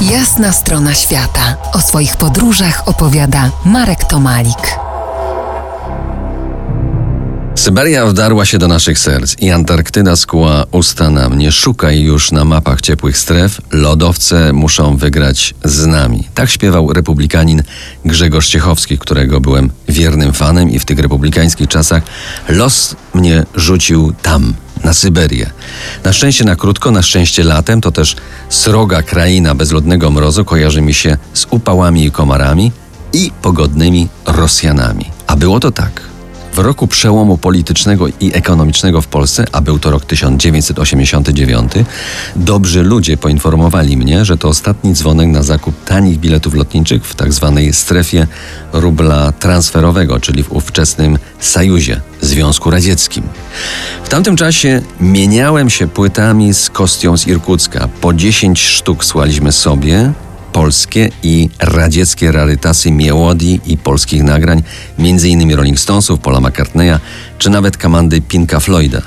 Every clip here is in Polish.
Jasna strona świata. O swoich podróżach opowiada Marek Tomalik. Syberia wdarła się do naszych serc i Antarktyda skuła usta nam. Nie szukaj już na mapach ciepłych stref, lodowce muszą wygrać z nami. Tak śpiewał republikanin Grzegorz Ciechowski, którego byłem wiernym fanem i w tych republikańskich czasach los mnie rzucił tam, na Syberię. Na szczęście na krótko, na szczęście latem, to też sroga kraina bezludnego mrozu kojarzy mi się z upałami i komarami i pogodnymi Rosjanami. A było to tak. W roku przełomu politycznego i ekonomicznego w Polsce, a był to rok 1989, dobrzy ludzie poinformowali mnie, że to ostatni dzwonek na zakup tanich biletów lotniczych w tzw. Tak strefie rubla transferowego, czyli w ówczesnym Sajuzie, Związku Radzieckim. W tamtym czasie mieniałem się płytami z kostią z Irkucka. Po 10 sztuk słaliśmy sobie, polskie i radzieckie rarytasy mielodii i polskich nagrań, m.in. Rolling Stonesów, Paula McCartneya, czy nawet komandy Pinka Floyda.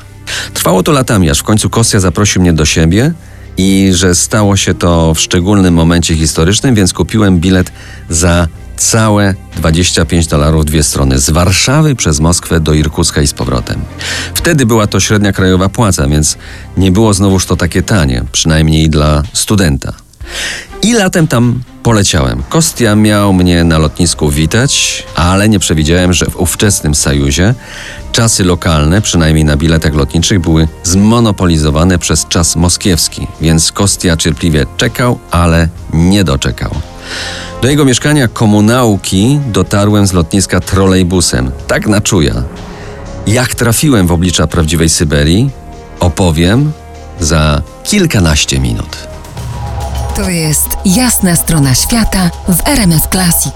Trwało to latami, aż w końcu Kostia zaprosił mnie do siebie i że stało się to w szczególnym momencie historycznym, więc kupiłem bilet za całe 25 dolarów dwie strony z Warszawy przez Moskwę do Irkucka i z powrotem. Wtedy była to średnia krajowa płaca, więc nie było znowuż to takie tanie, przynajmniej dla studenta. I latem tam poleciałem. Kostia miał mnie na lotnisku witać, ale nie przewidziałem, że w ówczesnym Sajuzie czasy lokalne, przynajmniej na biletach lotniczych, były zmonopolizowane przez czas moskiewski, więc Kostia cierpliwie czekał, ale nie doczekał. Do jego mieszkania komunałki dotarłem z lotniska trolejbusem, tak na czuja. Jak trafiłem w oblicza prawdziwej Syberii, opowiem za kilkanaście minut. To jest jasna strona świata w RMS Classic.